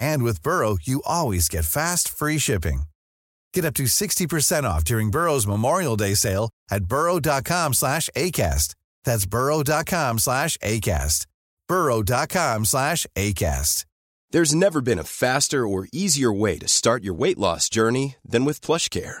And with Burrow, you always get fast, free shipping. Get up to 60% off during Burrow's Memorial Day sale at burrow.com slash ACAST. That's burrow.com slash ACAST. burrow.com slash ACAST. There's never been a faster or easier way to start your weight loss journey than with PlushCare.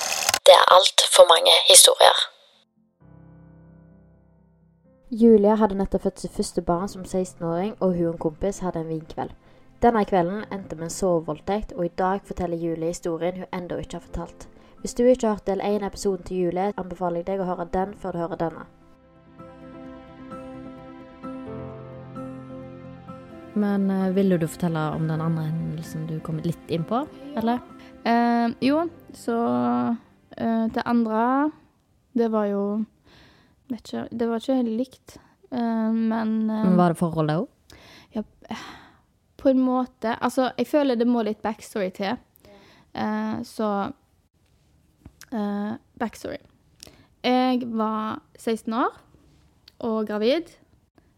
Det er altfor mange historier. Julia hadde nettopp født sitt første barn som 16-åring, og hun og en kompis hadde en vinkveld. Denne kvelden endte med en sovevoldtekt, og i dag forteller Julie historien hun ennå ikke har fortalt. Hvis du ikke har hørt del 1 av episoden til Julie, anbefaler jeg deg å høre den før du hører denne. Men eh, ville du fortelle om den andre hendelsen du kom litt inn på, eller? Eh, jo, så eh, Det andre, det var jo Vet ikke Det var ikke helt likt, uh, men uh, Men var det forholdet òg? ja, På en måte Altså, jeg føler det må litt backstory til. Så Backstory. Jeg var 16 år og gravid.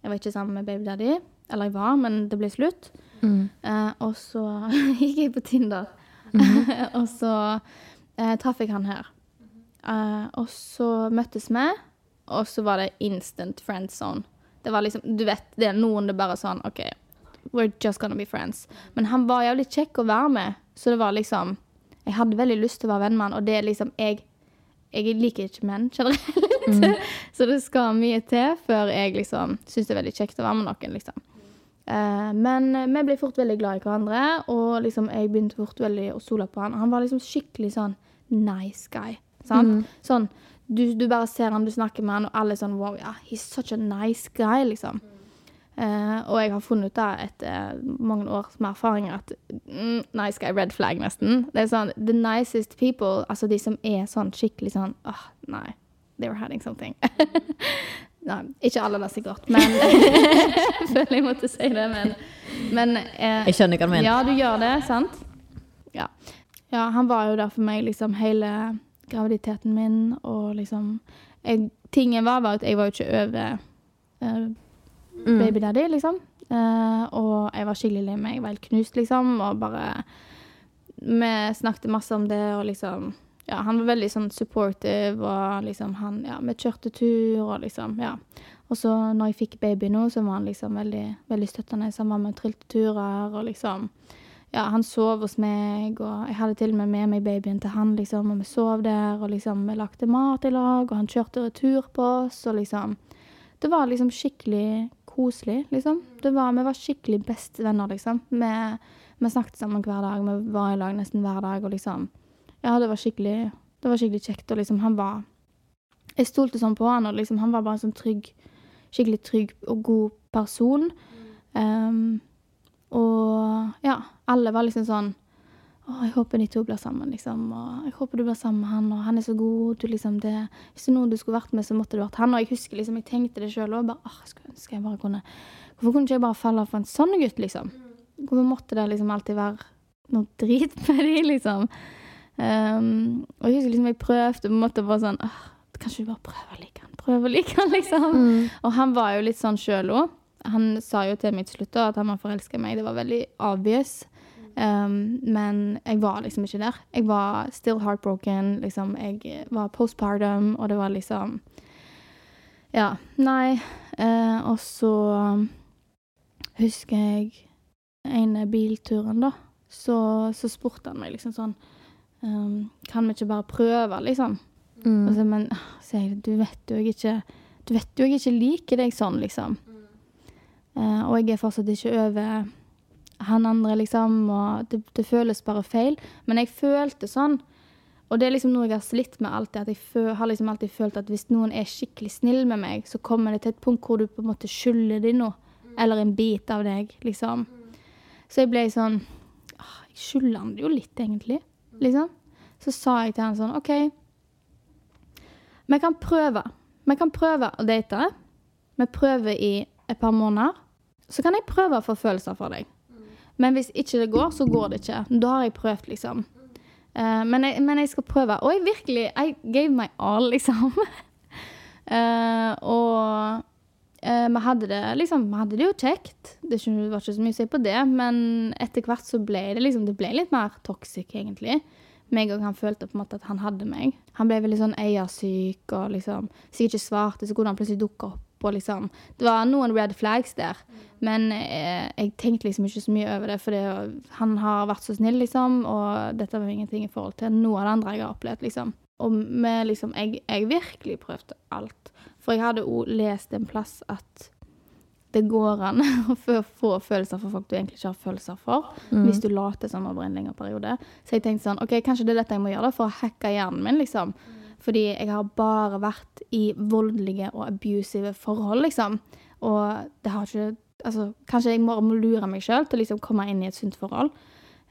Jeg var ikke sammen med baby daddy. Eller jeg var, men det ble slutt. Mm. Og så gikk jeg på Tinder. og så eh, traff jeg han her. Eh, og så møttes vi, og så var det instant friend zone. Det var liksom, du vet, det er noen det bare sånn OK, we're just gonna be friends. Men han var jævlig kjekk å være med, så det var liksom Jeg hadde veldig lyst til å være venn med han, og det er liksom Jeg, jeg liker ikke menn generelt, så det skal mye til før jeg liksom syns det er veldig kjekt å være med noen, liksom. Uh, men vi ble fort veldig glad i hverandre, og liksom jeg begynte fort veldig å stole på han. Han var liksom skikkelig sånn nice guy. Sant? Sånn, du, du bare ser han, du snakker med han, og alle er sånn wow, ja, he's such a nice guy, liksom. Uh, og jeg har funnet ut da etter mange års med erfaringer at mm, nice guy, red flag nesten. Det er sånn, the nicest people, altså de som er sånn skikkelig sånn, åh, nei, they were having something. nei, ikke alle da sikkert, men jeg føler jeg måtte si det, men, men eh, Jeg skjønner hva du mener. ja, du gjør det, sant? Ja. ja, han var jo der for meg liksom hele graviditeten min, og liksom jeg, Tingen var var at jeg var jo ikke over uh, baby daddy, liksom. Uh, og jeg var skikkelig lei meg. Jeg var helt knust, liksom, og bare Vi snakket masse om det, og liksom Ja, han var veldig sånn supportive, og liksom han Ja, vi kjørte tur, og liksom Ja. Og så når jeg fikk baby nå, så var han liksom veldig, veldig støttende. Så han var med og trilte turer, og liksom Ja, han sov hos meg, og jeg hadde til og med med meg babyen til han, liksom, og vi sov der, og liksom vi lagde mat i lag, og han kjørte retur på oss, og liksom Det var liksom skikkelig koselig, liksom. Det var, vi var skikkelig bestevenner, liksom. Vi, vi snakket sammen hver dag, vi var i lag nesten hver dag, og liksom Ja, det var skikkelig Det var skikkelig kjekt, og liksom han var Jeg stolte sånn på han, og liksom han var bare en sånn trygg skikkelig trygg og god person. Um, og ja, alle var liksom sånn å, jeg håper de to blir sammen, liksom. Og jeg håper du blir sammen med han, og han er så god. Du, liksom, det, hvis det er noen du skulle vært med, så måtte det vært han. Og jeg husker liksom, jeg tenkte det sjøl òg. Bare, jeg skulle ønske jeg bare kunne Hvorfor kunne ikke jeg bare falle for en sånn gutt, liksom? Hvorfor måtte det liksom alltid være noe drit med de, liksom? Um, og jeg husker liksom jeg prøvde på en måte bare sånn Kanskje vi bare prøver å like han? Prøver å like han, liksom. Mm. Og han var jo litt sånn sjøl òg. Han sa jo til meg til slutt at han var forelska i meg. Det var veldig obvious. Um, men jeg var liksom ikke der. Jeg var still heartbroken. Liksom. Jeg var postpartum, og det var liksom Ja, nei. Uh, og så husker jeg ene bilturen, da. Så, så spurte han meg liksom sånn um, Kan vi ikke bare prøve, liksom? Mm. Så, men så jeg, du vet jo jeg ikke Du vet jo jeg ikke liker deg sånn, liksom. Uh, og jeg er fortsatt ikke over han andre, liksom, og det, det, føles bare feil. Men jeg følte sånn, og det er liksom noe jeg har slitt med alltid, at jeg føl, har liksom alltid følt at hvis noen er skikkelig snill med meg, så kommer det til et punkt hvor du på en måte skylder dem noe, eller en bit av deg, liksom. Så jeg ble sånn Jeg skylder han det jo litt, egentlig, liksom. Så sa jeg til han sånn OK, vi kan prøve. Vi kan prøve å date. Vi prøver i et par måneder. Så kan jeg prøve å få følelser for deg. Men hvis ikke det går, så går det ikke. Da har jeg prøvd, liksom. Uh, men, jeg, men, jeg, skal prøve. Og jeg virkelig I gave my all, liksom. uh, og uh, vi hadde det liksom, vi hadde det jo kjekt. Det var ikke så mye å si på det, men etter hvert så ble det liksom, det ble litt mer toxic, egentlig. Meg og han følte på en måte at han hadde meg. Han ble veldig sånn eiersyk og liksom Hvis jeg ikke svarte, så kunne han plutselig dukke opp og liksom Det var noen red flags der. Men eh, jeg tenkte liksom ikke så mye over det, for han har vært så snill, liksom, og dette var ingenting i forhold til noe av det andre jeg har opplevd, liksom. Og med liksom Jeg, jeg virkelig prøvde alt. For jeg hadde òg lest en plass at det går an å få følelser for folk du egentlig ikke har følelser for, mm. hvis du later som over en lengre periode. Så jeg tenkte sånn OK, kanskje det er dette jeg må gjøre da, for å hacke hjernen min, liksom. Fordi jeg har bare vært i voldelige og abusive forhold, liksom. Og det har ikke Altså, kanskje jeg bare må lure meg sjøl til å liksom komme inn i et sunt forhold.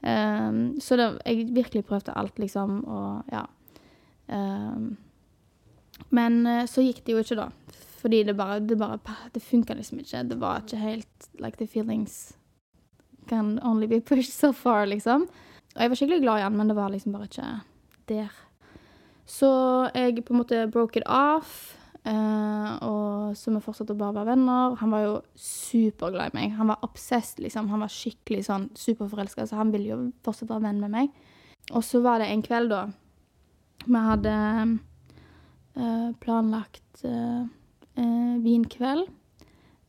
Um, så det, jeg virkelig prøvde alt, liksom, og ja. Um, men uh, så gikk det jo ikke, da. Fordi det bare Det, det funka liksom ikke. Det var ikke helt Like the feelings can only be pushed so far, liksom. Og jeg var skikkelig glad i han, men det var liksom bare ikke der. Så jeg på en måte broke it off. Uh, og så vi fortsatte å bare være venner. Han var jo superglad i meg. Han var obsessed, liksom. Han var skikkelig sånn superforelska, så han ville jo fortsatt være venn med meg. Og så var det en kveld, da. Vi hadde uh, planlagt uh, vinkveld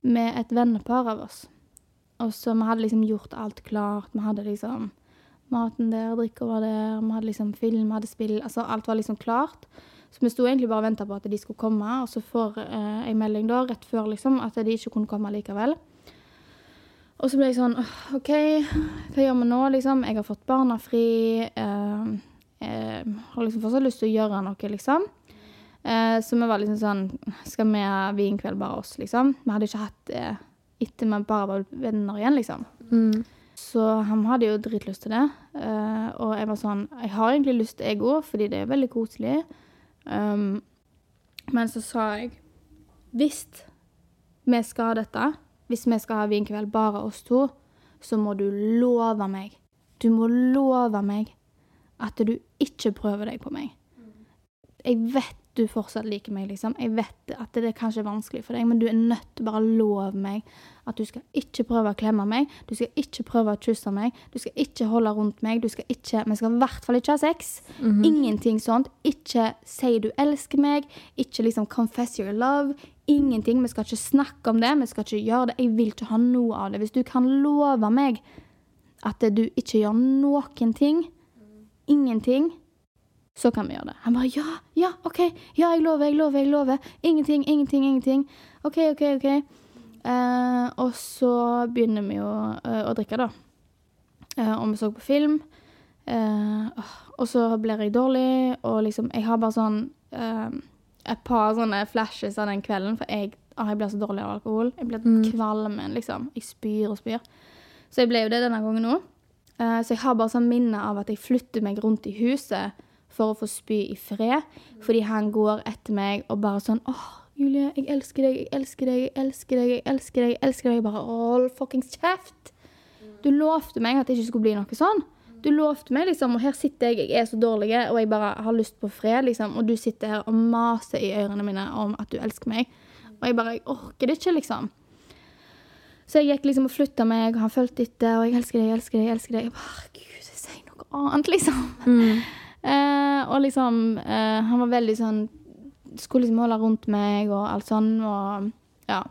med et vennepar av oss. Og så vi hadde liksom gjort alt klart. Vi hadde liksom maten der, drikka var der, vi hadde liksom film, hadde spill. Altså alt var liksom klart. Så vi sto egentlig bare og venta på at de skulle komme, og så får eh, melding da, rett før liksom, at de ikke kunne komme likevel. Og så ble jeg sånn OK, hva gjør vi nå, liksom? Jeg har fått barnefri. Eh, jeg har liksom fortsatt lyst til å gjøre noe, liksom. Eh, så vi var liksom sånn Skal vi ha vinkveld bare oss, liksom? Vi hadde ikke hatt det etter vi bare var venner igjen, liksom. Mm. Så han hadde jo dritlyst til det. Uh, og jeg var sånn Jeg har egentlig lyst jeg òg, fordi det er veldig koselig. Um, men så sa jeg Hvis vi skal ha dette, hvis vi skal ha vinkveld bare oss to, så må du love meg Du må love meg at du ikke prøver deg på meg. Jeg vet du fortsatt liker meg, liksom. Jeg vet at det er kanskje vanskelig for deg, men du er nødt til bare å love meg at du skal ikke prøve å klemme meg, du skal ikke prøve å kysse meg, du skal ikke holde rundt meg, du skal ikke Vi skal i hvert fall ikke ha sex. Mm -hmm. Ingenting sånt. Ikke si du elsker meg, ikke liksom confess your love. Ingenting. Vi skal ikke snakke om det, vi skal ikke gjøre det. Jeg vil ikke ha noe av det. Hvis du kan love meg at du ikke gjør noen ting, ingenting så kan vi gjøre det. Han bare ja, ja, OK, ja, jeg lover, jeg lover, jeg lover. Ingenting, ingenting, ingenting. OK, OK, OK. Uh, og så begynner vi jo uh, å drikke, da. Uh, og vi så på film. og så blir jeg dårlig, og liksom Jeg har bare sånn et par sånne flashes av den kvelden, for jeg ah, jeg blir så dårlig av alkohol. Jeg blir Mm. kvalm, liksom. Jeg spyr og spyr. Så jeg ble jo det denne gangen òg. så jeg har bare sånn minne av at jeg flytter meg rundt i huset for å få spy i fred. Fordi han går etter meg og bare sånn åh, Julie, jeg elsker deg, jeg elsker deg, jeg elsker deg, jeg elsker deg. Jeg elsker deg. Jeg bare hold fuckings kjeft! Du lovte meg at det ikke skulle bli noe sånn. Du lovte meg, liksom, og her sitter jeg, jeg er så dårlig, og jeg bare har lyst på fred, liksom, og du sitter her og maser i ørene mine om at du elsker meg. Og jeg bare jeg orker det ikke, liksom. Så jeg gikk liksom og flytta meg, og han fulgte etter, og jeg elsker deg, jeg elsker deg, jeg elsker deg. Jeg bare, Gud, sier noe annet, liksom. Eh, og liksom, eh, han var veldig sånn Skulle liksom holde rundt meg og alt sånn, og ja.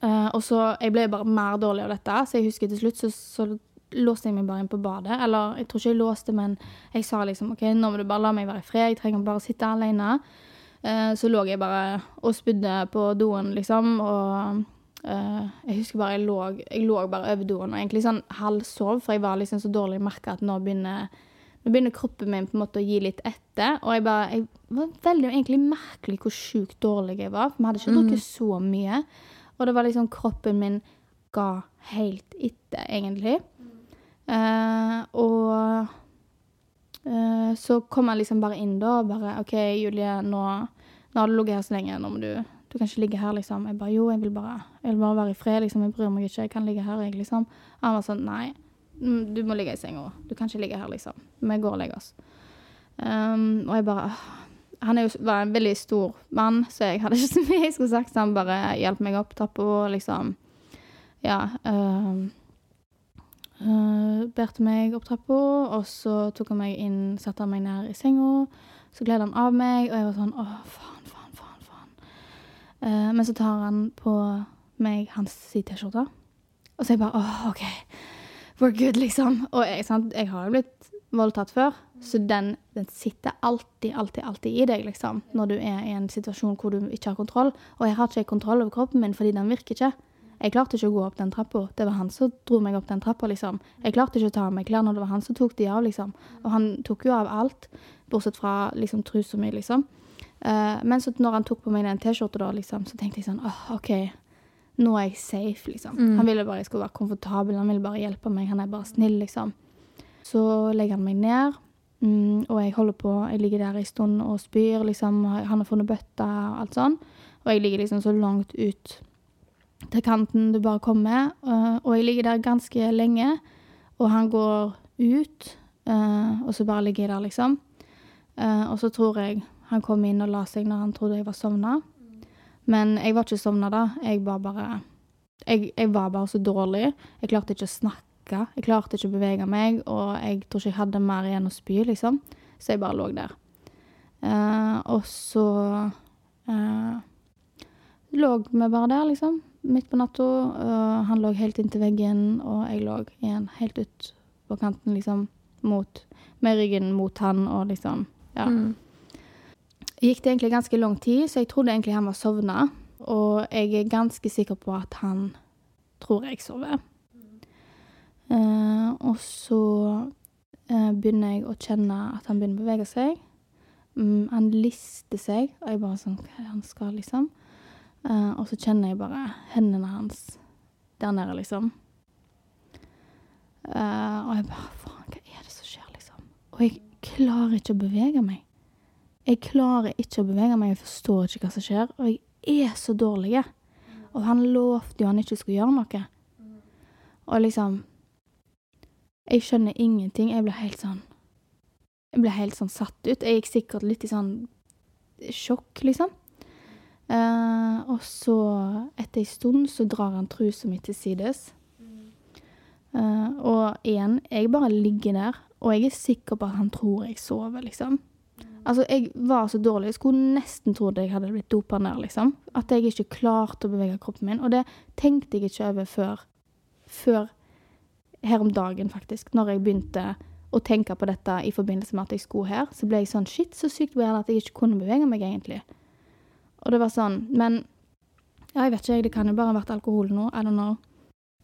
Eh, og så, Jeg ble bare mer dårlig av dette, så jeg husker til slutt så, så låste jeg meg bare inn på badet. Eller jeg tror ikke jeg låste, men jeg sa liksom OK, nå må du bare la meg være i fred, jeg trenger bare å sitte alene. Eh, så lå jeg bare og spydde på doen, liksom, og eh, jeg husker bare jeg lå, jeg lå bare over doen og egentlig sånn halvsov, for jeg var liksom så dårlig, merka at nå begynner nå begynner kroppen min på en måte å gi litt etter. Og jeg bare, jeg var veldig egentlig merkelig hvor sjukt dårlig jeg var. For vi hadde ikke drukket så mye. Og det var liksom kroppen min ga helt etter, egentlig. Eh, og uh, så kom jeg liksom bare inn da og bare OK, Julie, nå, nå har du ligget her så lenge. Nå må du Du kan ikke ligge her, liksom. Jeg bare Jo, jeg vil bare, jeg vil bare være i fred, liksom. Jeg bryr meg ikke. Jeg kan ligge her, jeg, liksom. Han var sånn Nei, mm, du må ligge i senga. Du kan ikke ligge her, liksom. Vi går og legger oss. Um, og jeg bare Han jo, var en veldig stor mann, så jeg hadde ikke så mye jeg skulle sagt. Så han bare hjalp meg opp trappa og liksom Ja. Um, uh, bærte meg opp trappa, og så tok han meg inn, satte han meg ned i senga. Så gled han av meg, og jeg var sånn Å, faen, faen, faen. faen. Uh, men så tar han på meg hans T-skjorte, og så er jeg bare Åh, OK. We're good, liksom. Og jeg, jeg har jo blitt voldtatt før, så den, den sitter alltid, alltid, alltid i deg, liksom. Når du er i en situasjon hvor du ikke har kontroll. Og jeg har ikke kontroll over kroppen min fordi den virker ikke. Jeg klarte ikke å gå opp den trappa. Det var han som dro meg opp den trappa, liksom. Jeg klarte ikke å ta av meg klærne, det var han som tok de av, liksom. Og han tok jo av alt, bortsett fra liksom trusa mi, liksom. Uh, men så når han tok på meg den T-skjorta, da, liksom, så tenkte jeg sånn åh, OK, nå er jeg safe, liksom. Mm. Han ville bare jeg skulle være komfortabel, han ville bare hjelpe meg, han er bare snill, liksom. Så legger han meg ned, mm, og jeg holder på, jeg ligger der en stund og spyr, liksom. Han har funnet bøtta og alt sånn. Og jeg ligger liksom så langt ut til kanten du bare kommer. øh, og jeg ligger der ganske lenge, og han går ut, øh, og så bare ligger jeg der, liksom. Eh, og så tror jeg han kom inn og la seg når han trodde jeg var sovna. Men jeg var ikke sovna da. Jeg var bare jeg, jeg var bare så dårlig. Jeg klarte ikke å snakke. Jeg klarte ikke å bevege meg, og jeg tror ikke jeg hadde mer igjen å spy, liksom. Så jeg bare lå der. Eh, og så eh, lå vi bare der, liksom. Midt på natta. Uh, han lå helt inntil veggen, og jeg lå igjen helt ut på kanten, liksom, mot Med ryggen mot han, og liksom Ja. Mm. Gikk det egentlig ganske lang tid, så jeg trodde egentlig han var sovna. Og jeg er ganske sikker på at han tror jeg sover. Uh, og så uh, begynner jeg å kjenne at han begynner å bevege seg. Um, han lister seg, og jeg bare sånn Hva han skal, liksom? Uh, og så kjenner jeg bare hendene hans der nede, liksom. Og jeg bare Faen, hva er det som skjer, liksom? Og jeg klarer ikke å bevege meg. Jeg klarer ikke å bevege meg, jeg forstår ikke hva som skjer. Og jeg er så dårlig. Og han lovte jo han ikke skulle gjøre noe. Og liksom Jeg skjønner ingenting. Jeg ble helt sånn Jeg ble helt sånn satt ut. Jeg gikk sikkert litt i sånn sjokk, liksom. Eh, og så, etter ei stund, så drar han trusa mi til sides. Eh, og igjen, jeg bare ligger der, og jeg er sikker på at han tror jeg sover, liksom. Altså, jeg var så dårlig. Jeg skulle nesten trodd jeg hadde blitt dopa ned, liksom. At jeg ikke klarte å bevege kroppen min. Og det tenkte jeg ikke over før, før her om dagen, faktisk. Når jeg begynte å tenke på dette i forbindelse med at jeg skulle her, så ble jeg sånn shit, så sykt weird at jeg ikke kunne bevege meg, egentlig. Og det var sånn. Men ja, jeg vet ikke, jeg. Det kan jo bare ha vært alkohol nå. I don't know.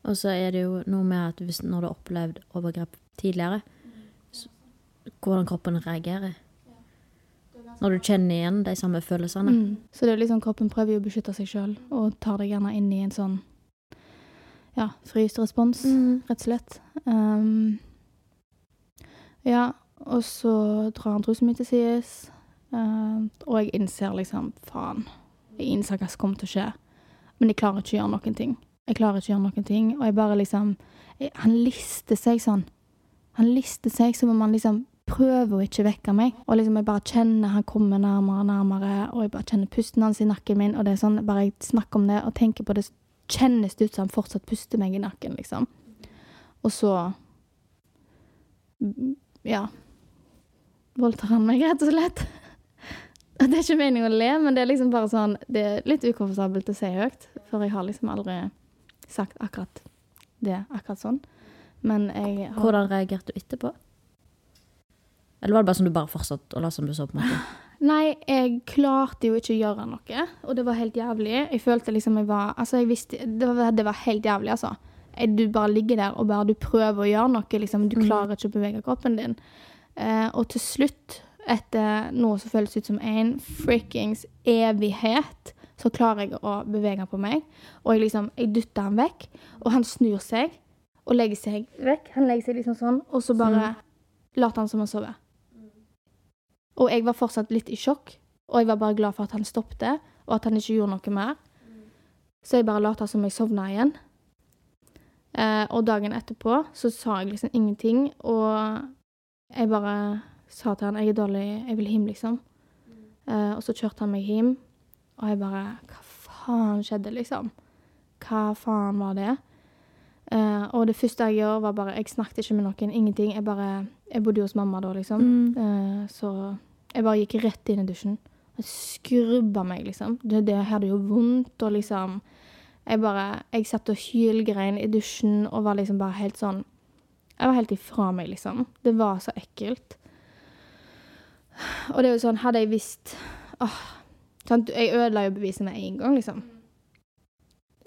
Og så er det jo noe med at hvis, når du har opplevd overgrep tidligere, så, hvordan kroppen reagerer. Når du kjenner igjen de samme følelsene. Mm. Så det er liksom kroppen prøver jo å beskytte seg sjøl, og tar deg gjerne inn i en sånn ja, frysrespons, Mm. rett og slett. Um, ja, og så drar han trusen min til sides, uh, og jeg innser liksom faen. Jeg innser hva som kommer til å skje, men jeg klarer ikke å gjøre noen ting. Jeg klarer ikke å gjøre noen ting, og jeg bare liksom jeg, Han lister seg sånn. Han lister seg som om han liksom prøver å ikke vekke meg. Og liksom jeg bare kjenner han kommer nærmere og nærmere, og jeg bare kjenner pusten hans i nakken min, og det er sånn, bare jeg snakker om det og tenker på det, kjennes det ut som han fortsatt puster meg i nakken, liksom. Og så Ja. Voldtar han meg, rett og slett. Det er ikke meningen å le, men det er liksom bare sånn Det er litt ukomfortabelt å si høyt, for jeg har liksom aldri sagt akkurat det akkurat sånn. Men jeg har Hvordan reagerte du etterpå? Eller var det bare sånn du bare fortsatte å la som du så? på en måte? Nei, jeg klarte jo ikke å gjøre noe, og det var helt jævlig. Jeg følte liksom jeg var Altså, jeg visste Det var, det var helt jævlig, altså. Du bare ligger der og bare du prøver å gjøre noe, liksom. Du klarer ikke å bevege kroppen din. Eh, og til slutt, etter noe som føles ut som en frikkings evighet, så klarer jeg å bevege på meg. Og jeg liksom Jeg dytter han vekk, og han snur seg og legger seg vekk. Han legger seg liksom sånn, og så bare later han som han sover. Og jeg var fortsatt litt i sjokk, og jeg var bare glad for at han stoppet, og at han ikke gjorde noe mer. Så jeg bare lot som jeg sovna igjen. Eh, og dagen etterpå så sa jeg liksom ingenting, og jeg bare sa til han jeg er dårlig, jeg vil hjem, liksom. Eh, og så kjørte han meg hjem, og jeg bare Hva faen skjedde, liksom? Hva faen var det? Eh, og det første jeg gjør, var bare Jeg snakket ikke med noen, ingenting. Jeg bare Jeg bodde hos mamma da, liksom. Mm. Uh, så jeg bare gikk rett inn i dusjen. Jeg skrubba meg, liksom. Det, det hadde jo vondt, og liksom Jeg bare Jeg satt og hylgrein i dusjen og var liksom bare helt sånn Jeg var helt ifra meg, liksom. Det var så ekkelt. Og det er jo sånn, hadde jeg visst åh, sant? Jeg ødela jo beviset med en gang, liksom.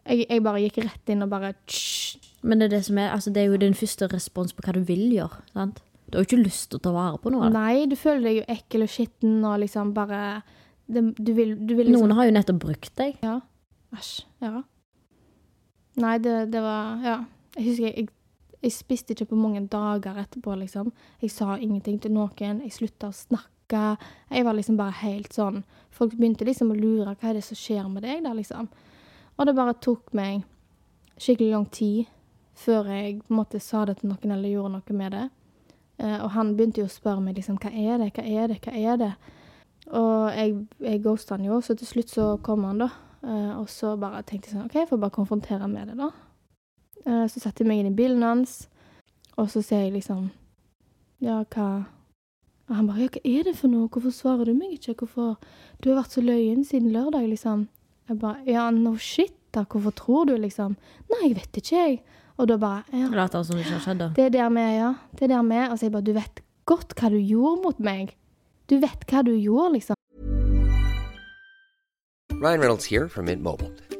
Jeg, jeg bare gikk rett inn og bare tsj, Men det er, det, som er, altså, det er jo din første respons på hva du vil gjøre. sant? Du har jo ikke lyst til å ta vare på noe. Nei, du føler deg jo ekkel og skitten og liksom bare det, Du vil, du vil liksom Noen har jo nettopp brukt deg. Ja. Æsj. Ja. Nei, det, det var Ja. Jeg husker jeg, jeg, jeg spiste ikke på mange dager etterpå, liksom. Jeg sa ingenting til noen. Jeg slutta å snakke. Jeg var liksom bare helt sånn Folk begynte liksom å lure hva er det som skjer med deg, da, liksom. Og det bare tok meg skikkelig lang tid før jeg på en måte sa det til noen eller gjorde noe med det. Eh, og han begynte jo å spørre meg liksom hva er det, hva er det, hva er det? Og jeg, jeg ghosta han jo, så til slutt så kom han, da. Eh, og så bare tenkte jeg sånn OK, jeg får bare konfrontere med det, da. Eh, så satte jeg meg inn i bilen hans, og så ser jeg liksom Ja, hva Og han bare Ja, hva er det for noe? Hvorfor svarer du meg ikke? Hvorfor Du har vært så løyen siden lørdag, liksom. Jeg bare Ja, no shit, da. Hvorfor tror du, liksom? Nei, jeg vet ikke, jeg. Og da bare ja. Later som det ikke har skjedd. da. Det er der vi er, ja. Det er der vi er. Og så jeg bare Du vet godt hva du gjorde mot meg. Du vet hva du gjorde, liksom. Ryan Reynolds her from Mint Mobile.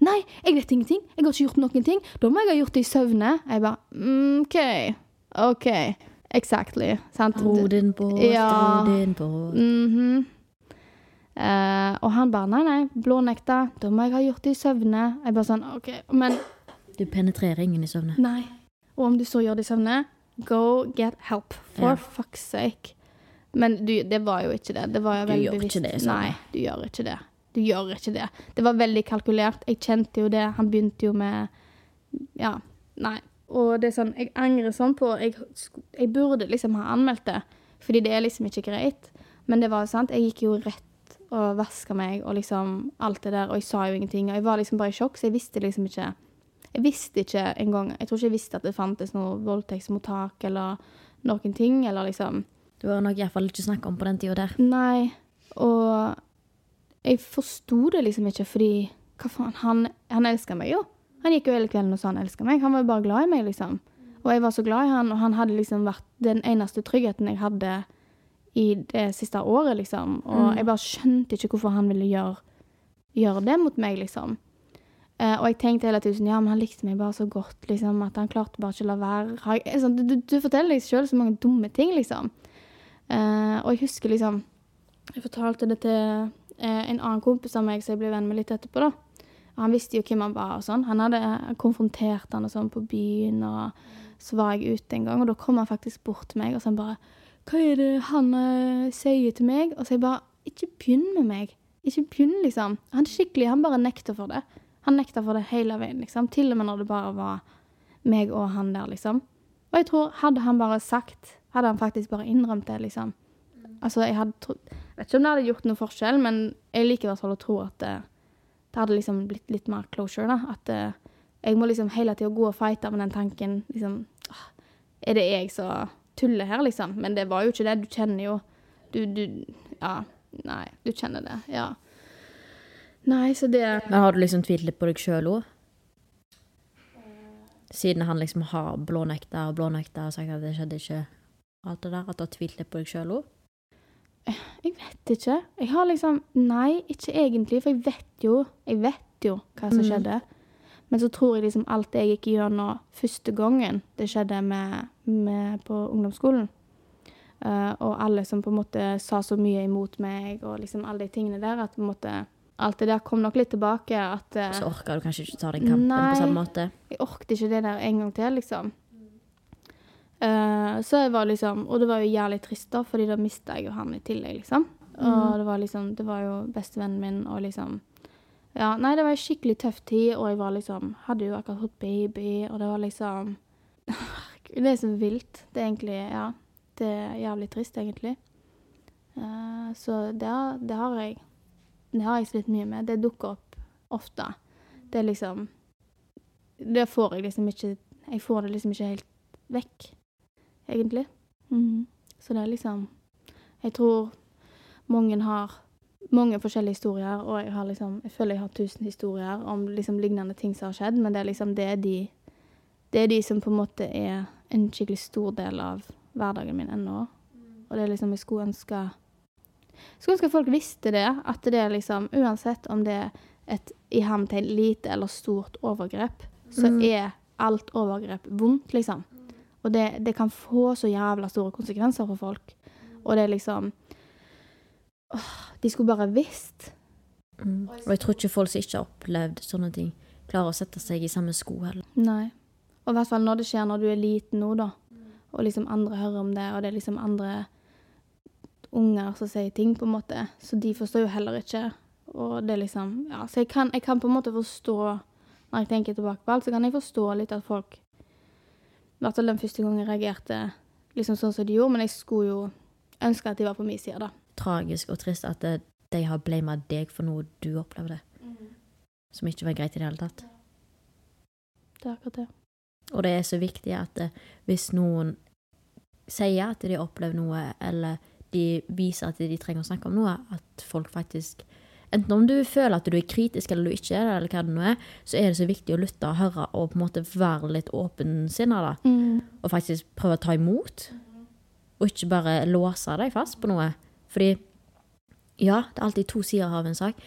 Nei, jeg vet ingenting. Jeg har ikke gjort noen ting. Da må jeg ha gjort det i søvne. Jeg bare mm, OK. OK. Exactly. Sant? Ro din båt, Ja. ro din båt. Mm -hmm. uh, og han bare nei, nei, blånekta. Da må jeg ha gjort det i søvne. Jeg bare sånn OK, men Du penetrerer ingen i søvne. Nei. Og om du så gjør det i søvne, go get help. For Ja. fuck's sake. Men du, det var jo ikke det. Det var jo veldig bevisst. Nei, du gjør ikke det. Du gjør ikke det. Det var veldig kalkulert. Jeg kjente jo det. Han begynte jo med Ja, nei. Og det er sånn, jeg angrer sånn på Jeg, jeg burde liksom ha anmeldt det, fordi det er liksom ikke greit. Men det var jo sant. Jeg gikk jo rett og vaska meg og liksom alt det der, og jeg sa jo ingenting. Og jeg var liksom bare i sjokk, så jeg visste liksom ikke Jeg visste ikke engang Jeg tror ikke jeg visste at det fantes noe voldtektsmottak eller noen ting, eller liksom Du har nok iallfall ikke snakka om på den tida der. Nei, og jeg forsto det liksom ikke, fordi hva faen, han, han elska meg jo. Han gikk jo hele kvelden og sa han elska meg. Han var jo bare glad i meg, liksom. Og jeg var så glad i han, og han hadde liksom vært den eneste tryggheten jeg hadde i det siste året, liksom. Og Mm. jeg bare skjønte ikke hvorfor han ville gjøre, gjøre det mot meg, liksom. Uh, og jeg tenkte hele tiden sånn, ja, men han likte meg bare så godt, liksom, at han klarte bare ikke å la være. Jeg- Sånn, du, du, forteller deg sjøl så mange dumme ting, liksom. Uh, og jeg husker liksom Jeg fortalte det til en annen kompis av meg som jeg ble venn med litt etterpå, da. Han visste jo hvem han var og sånn. Han hadde konfrontert han og sånn på byen, og så var jeg ute en gang, og da kom han faktisk bort til meg og så bare Hva er det han eh, sier til meg? Og så jeg bare Ikke begynn med meg. Ikke begynn, liksom. Han skikkelig, han bare nekter for det. Han nekta for det hele veien, liksom. Til og med når det bare var meg og han der, liksom. Og jeg tror, hadde han bare sagt Hadde han faktisk bare innrømt det, liksom. Altså, jeg hadde trodd Vet ikke om det hadde gjort noen forskjell, men jeg liker i hvert fall å tro at det, det hadde liksom blitt litt mer closure, da. At det, jeg må liksom hele tida gå og fighte med den tanken liksom Er det jeg som tuller her, liksom? Men det var jo ikke det. Du kjenner jo Du, du Ja. Nei, du kjenner det. Ja. Nei, så det Men har du liksom tvilt litt på deg sjøl òg? Siden han liksom har blånekta og blånekta og sagt at det skjedde ikke alt det der, at du har tvilt litt på deg sjøl òg? Jeg vet ikke. Jeg har liksom Nei, ikke egentlig, for jeg vet jo Jeg vet jo hva som Mm. skjedde. Men så tror jeg liksom alt det jeg gikk gjennom første gangen det skjedde med, med på ungdomsskolen, uh, og alle som på en måte sa så mye imot meg, og liksom alle de tingene der, at på en måte Alt det der kom nok litt tilbake. At uh, Så orka du kanskje ikke ta den kampen Nei. på samme måte? Jeg orket ikke det der en gang til, liksom. Eh, så jeg var liksom Og det var jo jævlig trist, da, fordi da mista jeg jo han i tillegg, liksom. Og Mm. det var liksom Det var jo bestevennen min, og liksom Ja, nei, det var ei skikkelig tøff tid, og jeg var liksom Hadde jo akkurat fått baby, og det var liksom Herregud, det er så vilt. Det er egentlig Ja. Det er jævlig trist, egentlig. Uh, så det, det har jeg Det har jeg slitt mye med. Det dukker opp ofte. Det er liksom Det får jeg liksom ikke Jeg får det liksom ikke helt vekk, egentlig. Mm. Så det er liksom Jeg tror mange har mange forskjellige historier, og jeg har liksom Jeg føler jeg har tusen historier om liksom lignende ting som har skjedd, men det er liksom det er de Det er de som på en måte er en skikkelig stor del av hverdagen min ennå. Og det er liksom Jeg skulle ønske skulle ønske folk visste det, at det er liksom Uansett om det er et i hermetegn lite eller stort overgrep, så Mm. er alt overgrep vondt, liksom. Og det, det kan få så jævla store konsekvenser for folk. Og det er liksom åh, De skulle bare visst. Mm. Og jeg tror ikke folk som ikke har opplevd sånne ting, klarer å sette seg i samme sko heller. Nei. Og i hvert fall når det skjer når du er liten nå, da. Og liksom andre hører om det, og det er liksom andre unger som sier ting, på en måte. Så de forstår jo heller ikke. Og det er liksom Ja, så jeg kan, jeg kan på en måte forstå Når jeg tenker tilbake på alt, så kan jeg forstå litt at folk I hvert fall den første gangen reagerte liksom sånn som de gjorde, men jeg skulle jo ønske at de var på min side, da. Tragisk og trist at de har blama deg for noe du opplevde, som ikke var greit i det hele tatt. Det er akkurat det. Og det er så viktig at eh, hvis noen sier at de har opplevd noe, eller de viser at de trenger å snakke om noe, at folk faktisk Enten om du føler at du er kritisk eller du ikke er det, eller hva det nå er, så er det så viktig å lytte og høre og på en måte være litt åpensinna, da. Mm. Og faktisk prøve å ta imot. Og ikke bare låse deg fast på noe. Fordi ja, det er alltid to sider av en sak.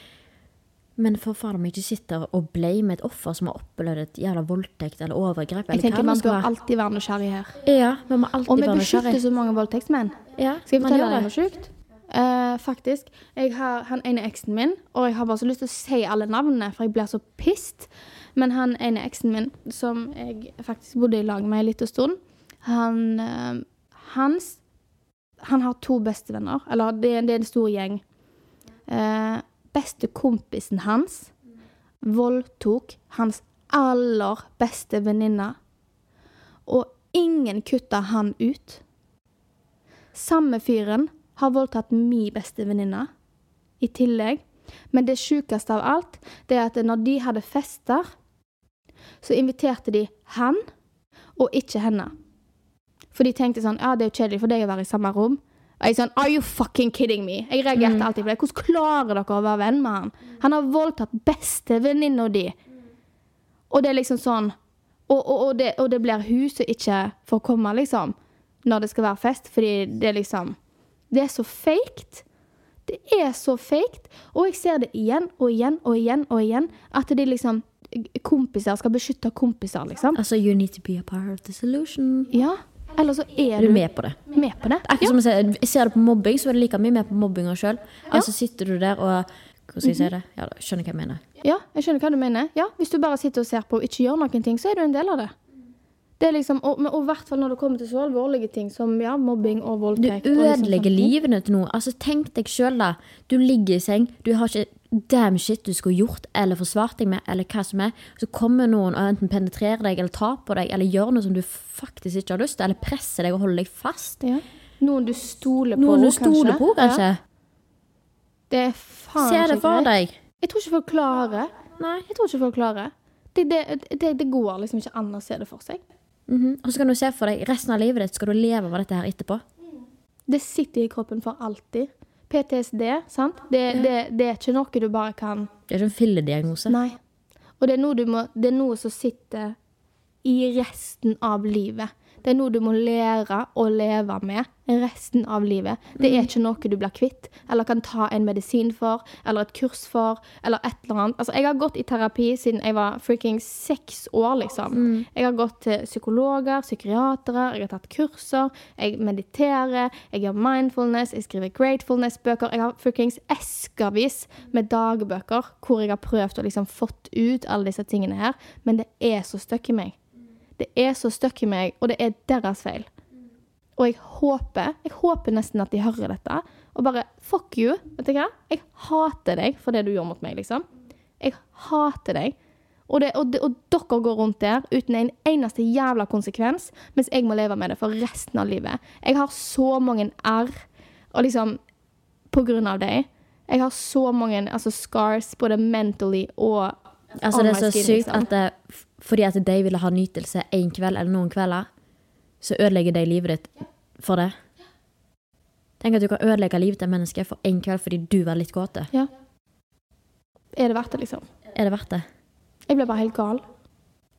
Men for faen om ikke sitter og blame et offer som har opplevd et jævla voldtekt eller overgrep. Jeg tenker man bør være. alltid være nysgjerrig her. Ja, vi må alltid Og vi beskytter så mange voldtektsmenn. Ja, Skal jeg man fortelle deg noe sjukt? Eh, faktisk. Jeg har han ene eksen min, og jeg har bare så lyst til å si alle navnene, for jeg blir så pissed. Men han ene eksen min, som jeg faktisk bodde i lag med en liten stund, han, eh, hans Han har to bestevenner. Eller det, det er en stor gjeng. Eh, beste kompisen hans voldtok hans aller beste venninne. Og ingen kutta han ut. Samme fyren har voldtatt min beste venninne i tillegg. Men det sjukeste av alt, det er at når de hadde fester, så inviterte de han og ikke henne. For de tenkte sånn Ja, det er jo kjedelig for deg å være i samme rom. Og jeg sånn Are you fucking kidding me? Jeg reagerte Mm. alltid på det. Hvordan klarer dere å være venn med han? Han har voldtatt bestevenninna di. Og det er liksom sånn Og, og, og, det, og det blir hun som ikke får komme, liksom. Når det skal være fest. Fordi det er liksom Det er så fake. Det er så fake. Og jeg ser det igjen og igjen og igjen og igjen. At de liksom Kompiser skal beskytte kompiser, liksom. Altså, you need to be a part of the solution. Ja. Eller så er Er du du med på det? med på det. Akkurat som jeg ser, jeg ser det på mobbing, så er det like mye med på mobbinga sjøl. Altså sitter du der og Hvordan skal jeg si det? Ja, skjønner hva jeg mener. Ja, jeg skjønner hva du mener. Ja, Hvis du bare sitter og ser på og ikke gjør noen ting, så er du en del av det. Det er liksom, Og i hvert fall når det kommer til så alvorlige ting som ja, mobbing og Du voldtekt. og liksom ødelegger livene til noen. Altså, tenk deg sjøl, da. Du ligger i seng, du har ikke damn shit du skulle gjort eller forsvart deg med, eller hva som er. Så kommer noen og enten penetrerer deg, eller tar på deg, eller gjør noe som du faktisk ikke har lyst til, eller presser deg og holder deg fast. Ja. Noen du stoler på, Noen du stoler på, kanskje. Ja. Det er faen Se det for deg. Jeg tror ikke folk klarer Nei. Jeg tror ikke folk klarer det, det, det, det går liksom ikke an å se det for seg. Mhm. Og så kan du se for deg resten av livet ditt skal du leve av dette her etterpå. Det sitter i kroppen for alltid. PTSD, sant? Det, det, det er ikke noe du bare kan Det er ikke en fillediagnose. Nei. Og det er, noe du må, det er noe som sitter i resten av livet. Det er noe du må lære å leve med resten av livet. Det er ikke noe du blir kvitt, eller kan ta en medisin for, eller et kurs for, eller et eller annet. Altså, jeg har gått i terapi siden jeg var freaking seks år, liksom. Jeg har gått til psykologer, psykiatere, jeg har tatt kurser, jeg mediterer, jeg gjør mindfulness, jeg skriver gratefulness-bøker. Jeg har freakings eskevis med dagbøker hvor jeg har prøvd å liksom fått ut alle disse tingene her, men det er så støkk i meg. Det er så støkk i meg, og det er deres feil. Og jeg håper, jeg håper nesten at de hører dette, og bare fuck you. Vet du hva? Jeg hater deg for det du gjør mot meg, liksom. Jeg hater deg. Og, det, og, og dere går rundt der uten en eneste jævla konsekvens, mens jeg må leve med det for resten av livet. Jeg har så mange r, og liksom på grunn av deg. Jeg har så mange altså, scars, både mentally og Altså, det er så sykt liksom. at det, fordi at de ville ha nytelse en kveld eller noen kvelder, så ødelegger de livet ditt for det. Tenk at du kan ødelegge livet til et menneske for en kveld fordi du var litt kåte. Ja. Er det verdt det, liksom? Er det verdt det? Jeg ble bare helt gal.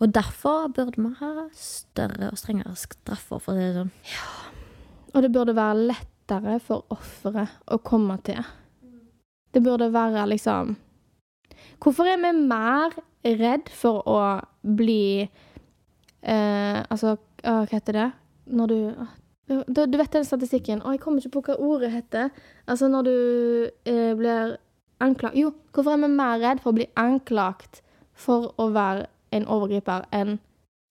Og derfor burde vi ha større og strengere straffer, for å si det sånn. Og det burde være lettere for offeret å komme til. Det burde være liksom Hvorfor er vi mer redd for å bli eh, Altså, hva heter det? Når du du, du vet den statistikken? Å, jeg kommer ikke på hva ordet heter. Altså når du eh, blir anklagt Jo, hvorfor er vi mer redd for å bli anklagt for å være en overgriper enn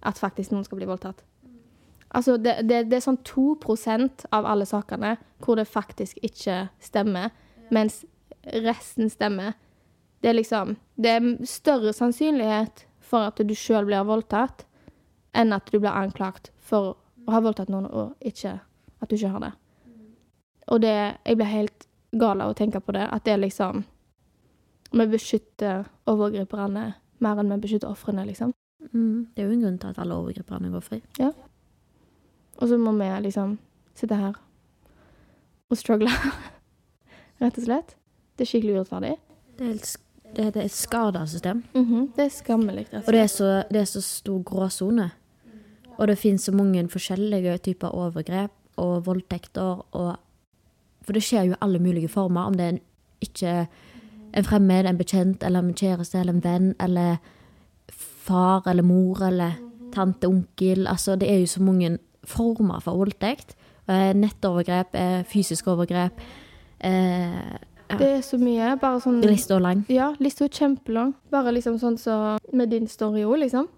at faktisk noen skal bli voldtatt? Altså, det, det, det er sånn 2% av alle sakene hvor det faktisk ikke stemmer, mens resten stemmer. Det er liksom Det er større sannsynlighet for at du sjøl blir voldtatt, enn at du blir anklagt for å ha voldtatt noen og ikke at du ikke har det. Og det Jeg blir helt gal av å tenke på det. At det er liksom Vi beskytter overgriperne mer enn vi beskytter ofrene, liksom. Mm, det er jo en grunn til at alle overgriperne går fri. Ja. Og så må vi liksom sitte her og struggle, rett og slett. Det er skikkelig urettferdig. Det er, helt, det heter et skada Mm -hmm. Det er skammelig, Altså. Og det er så, det er så stor gråsone. Og det finnes så mange forskjellige typer overgrep og voldtekter og For det skjer jo alle mulige former, om det er en, ikke en fremmed, en bekjent eller en kjæreste eller en venn eller far eller mor eller tante, onkel. Altså, det er jo så mange former for voldtekt. Eh, Nettovergrep, eh, fysisk overgrep. Eh, ja. Det er så mye. Bare sånn Lista er lang. Ja, lista er kjempelang. Bare liksom sånn så med din story òg, liksom.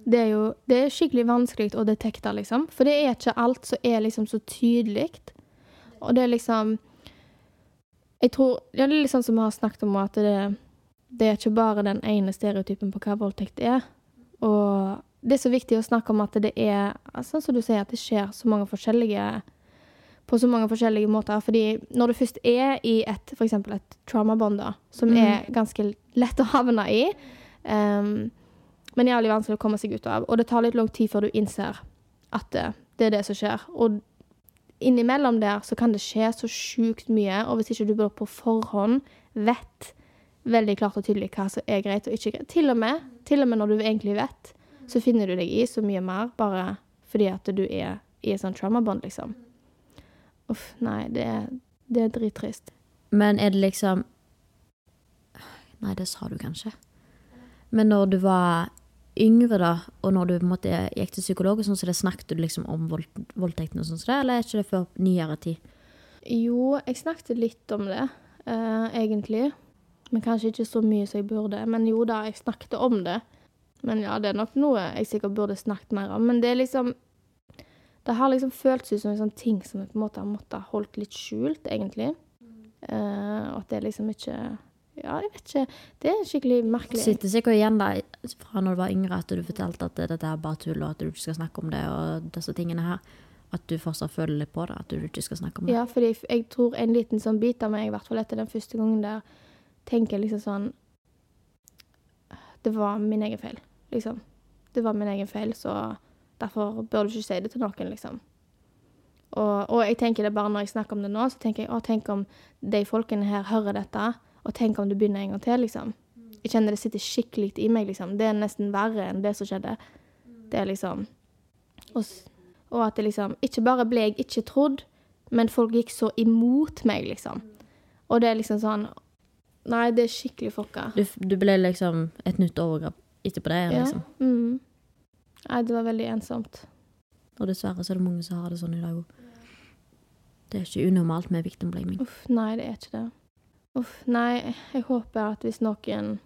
Det er jo det er skikkelig vanskelig å detekte, liksom. For det er ikke alt som er liksom så tydelig. Og det er liksom Jeg tror ja, Det er litt sånn som vi har snakket om, at det, det er ikke bare den ene stereotypen på hva voldtekt er. Og det er så viktig å snakke om at det er Sånn som du sier, at det skjer så mange forskjellige på så mange forskjellige måter. Fordi når du først er i et f.eks. et traumabond, som Mm. er ganske lett å havne i, um, men jævlig vanskelig å komme seg ut av, og det tar litt lang tid før du innser at det, det er det som skjer. Og innimellom der så kan det skje så sjukt mye, og hvis ikke du bare på forhånd vet veldig klart og tydelig hva som er greit og ikke greit, til og med, til og med når du egentlig vet, så finner du deg i så mye mer bare fordi at du er i et sånt traumabond, liksom. Uff, nei, det er, det er drittrist. Men er det liksom Nei, det sa du kanskje. Men når du var yngre, da, og når du på en måte gikk til psykolog, og sånn, så det snakket du liksom om vold, voldtekten og sånn, så det, eller er ikke det før nyere tid? Jo, jeg snakket litt om det, eh, egentlig. Men kanskje ikke så mye som jeg burde. Men jo da, jeg snakket om det. Men ja, det er nok noe jeg sikkert burde snakket mer om. Men det er liksom Det har liksom føltes ut som en sånn ting som jeg på en måte har måttet holdt litt skjult, egentlig. Eh, og at det liksom ikke Ja, jeg vet ikke. Det er skikkelig merkelig. sitter sikkert igjen da, fra når du var yngre, at du fortalte at dette er bare tull, og at du ikke skal snakke om det, og disse tingene her. At du fortsatt føler litt på det, at du ikke skal snakke om det. Ja, fordi jeg tror en liten sånn bit av meg, i hvert fall etter den første gangen der, tenker liksom sånn Det var min egen feil, liksom. Det var min egen feil, så derfor bør du ikke si det til noen, liksom. Og, og jeg tenker det bare når jeg snakker om det nå, så tenker jeg å, tenk om de folkene her hører dette, og tenk om det begynner en gang til, liksom. Jeg kjenner det sitter skikkelig i meg, liksom. Det er nesten verre enn det som skjedde. Det er liksom Og, og at det liksom Ikke bare ble jeg ikke trodd, men folk gikk så imot meg, liksom. Og det er liksom sånn Nei, det er skikkelig fucka. Du, du ble liksom et nytt overgrep etterpå det, Ja. liksom. Mm. Nei, det var veldig ensomt. Og dessverre så er det mange som har det sånn i dag òg. Det er ikke unormalt med victim blaming. Uff, nei, det er ikke det. Uff, nei, jeg håper at hvis noen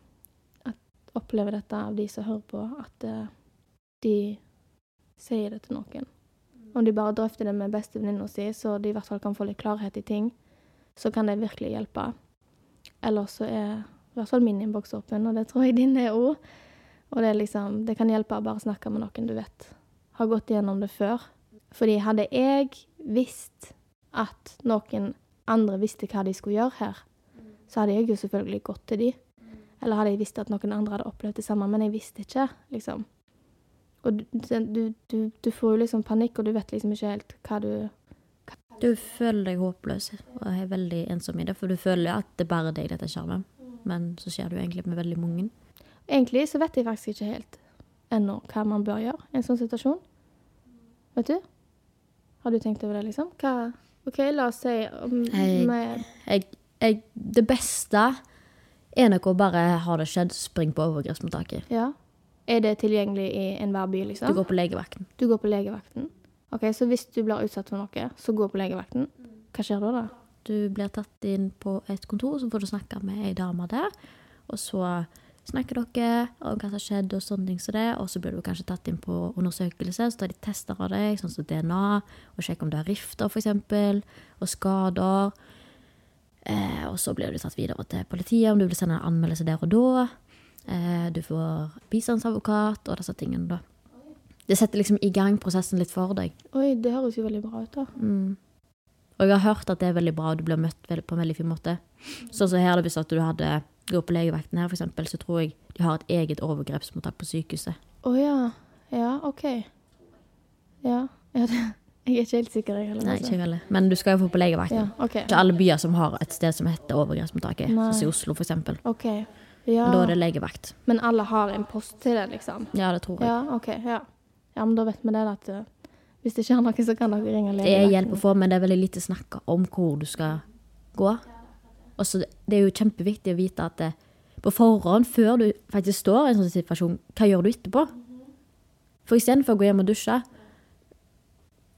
opplever dette av de som hører på, at eh, de sier det til noen. Om de bare drøfter det med bestevenninna si, så de i hvert fall kan få litt klarhet i ting, så kan det virkelig hjelpe. Eller så er i hvert fall min innboks åpen, og det tror jeg din er òg. Og det liksom Det kan hjelpe å bare snakke med noen du vet har gått gjennom det før. Fordi hadde jeg visst at noen andre visste hva de skulle gjøre her, så hadde jeg jo selvfølgelig gått til de. Eller hadde jeg visst at noen andre hadde opplevd det samme, men jeg visste ikke, liksom. Og du, du, du, du får jo liksom panikk, og du vet liksom ikke helt hva du Du føler deg håpløs og er veldig ensom i det, for du føler at det bare deg dette skjer. Men så skjer det jo egentlig med veldig mange. Egentlig så vet jeg faktisk ikke helt ennå hva man bør gjøre i en sånn situasjon. Vet du? Har du tenkt over det, liksom? Hva OK, la oss si om Jeg, med, jeg, jeg, det beste er nok å bare ha det skjedd, spring på overgrepsmottaket. Ja. Er det tilgjengelig i enhver by, liksom? Du går på legevakten. Du går på legevakten. OK, så hvis du blir utsatt for noe, så gå på legevakten. Hva skjer da, da? Du blir tatt inn på et kontor, så får du snakke med ei dame der. Og så snakker dere om hva som har skjedd, og sånne ting som det. Og så blir du kanskje tatt inn på undersøkelse, så tar de tester av deg, sånn som DNA, og sjekker om du har rifter, eksempel, og skader. Eh, og så blir du tatt videre til politiet, om du vil sende en anmeldelse der og da. Eh, du får bistandsadvokat og disse tingene, da. Det setter liksom i gang prosessen litt for deg. Oi, det høres jo veldig bra ut, da. Mm. Og jeg har hørt at det er veldig bra, og du blir møtt på en veldig fin måte. Sånn som her, hvis at du hadde gått på legevakten her, for eksempel, så tror jeg de har et eget overgrepsmottak på sykehuset. Å ja. Ja, OK. Ja. ja det, jeg er ikke helt sikker, jeg heller. Nei, altså. ikke heller. Men du skal jo få på legevakten. Ja, okay. Ikke alle byer som har et sted som heter overgrepsmottaket, sånn som i Oslo, for eksempel. OK. Ja. Da er det legevakt. Men alle har en post til det, liksom? Ja, det tror jeg. Ja, OK. Ja. ja, men da vet vi det, at uh, hvis det ikke er noe, så kan dere ringe Det er hjelp å få, men det er veldig lite snakk om hvor du skal gå. Og så det er jo kjempeviktig å vite at det, på forhånd, før du faktisk står i en sånn situasjon, hva gjør du etterpå? For istedenfor å gå hjem og dusje,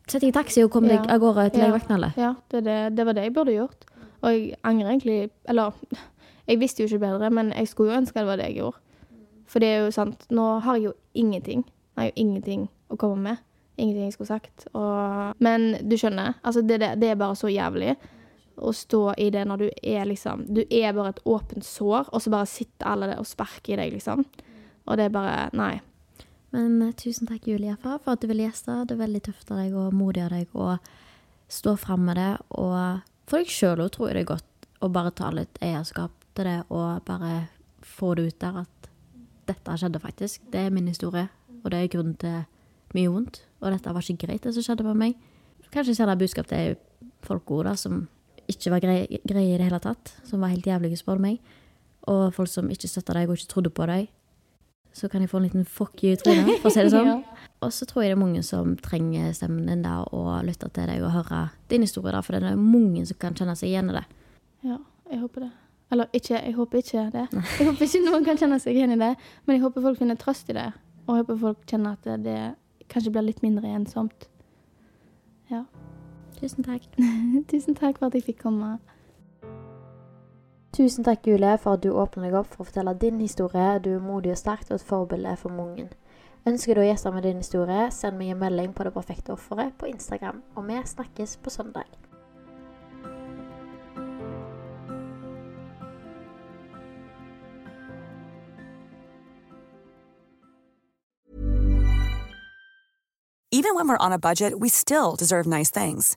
sett deg i taxi og kom deg av gårde til Ja. Ja, det, det, det var det jeg burde gjort. Og jeg angrer egentlig Eller, jeg visste jo ikke bedre, men jeg skulle jo ønske det var det jeg gjorde. For det er jo sant, nå har jeg jo ingenting. Jeg har jo ingenting å komme med. ingenting jeg skulle sagt. Og, men du skjønner, altså det, det, det er bare så jævlig å stå i det når du er liksom Du er bare et åpent sår, og så bare sitter alle der og sparker i deg, liksom. Og det er bare Nei. Men eh, tusen takk, Julie, for, at du ville gjeste. Det er veldig tøft av deg og modig av deg å stå fram med det. Og for deg sjøl òg tror jeg det er godt å bare ta litt eierskap til det og bare få det ut der at dette skjedde faktisk. Det er min historie, og det er grunnen til mye vondt. Og dette var ikke greit, det som skjedde med meg. Kanskje jeg ser det budskap til folk òg, som ikke var greie, greie i det hele tatt. Som var helt jævlige, spør du meg. Og folk som ikke støtta deg og ikke trodde på deg. Så kan jeg få en liten fuck you i for å si det sånn. Ja. Og så tror jeg det er mange som trenger stemmen din der, og lytter til deg og hører din historie, da, for det er mange som kan kjenne seg igjen i det. Ja, jeg håper det. Eller ikke, jeg håper ikke det. Jeg håper ikke noen kan kjenne seg igjen i det, men jeg håper folk finner trøst i det. Og jeg håper folk kjenner at det, det kanskje blir litt mindre ensomt. Ja. Tusen takk. Tusen takk for at jeg fikk komme. Tusen takk, Julie, for at du åpner deg opp for å fortelle din historie. Du er modig og sterk og et forbilde for mange. Ønsker du å gjeste med din historie, send meg en melding på Det perfekte offeret på Instagram. Og vi snakkes på søndag. Even when we're on a budget, we still deserve nice things.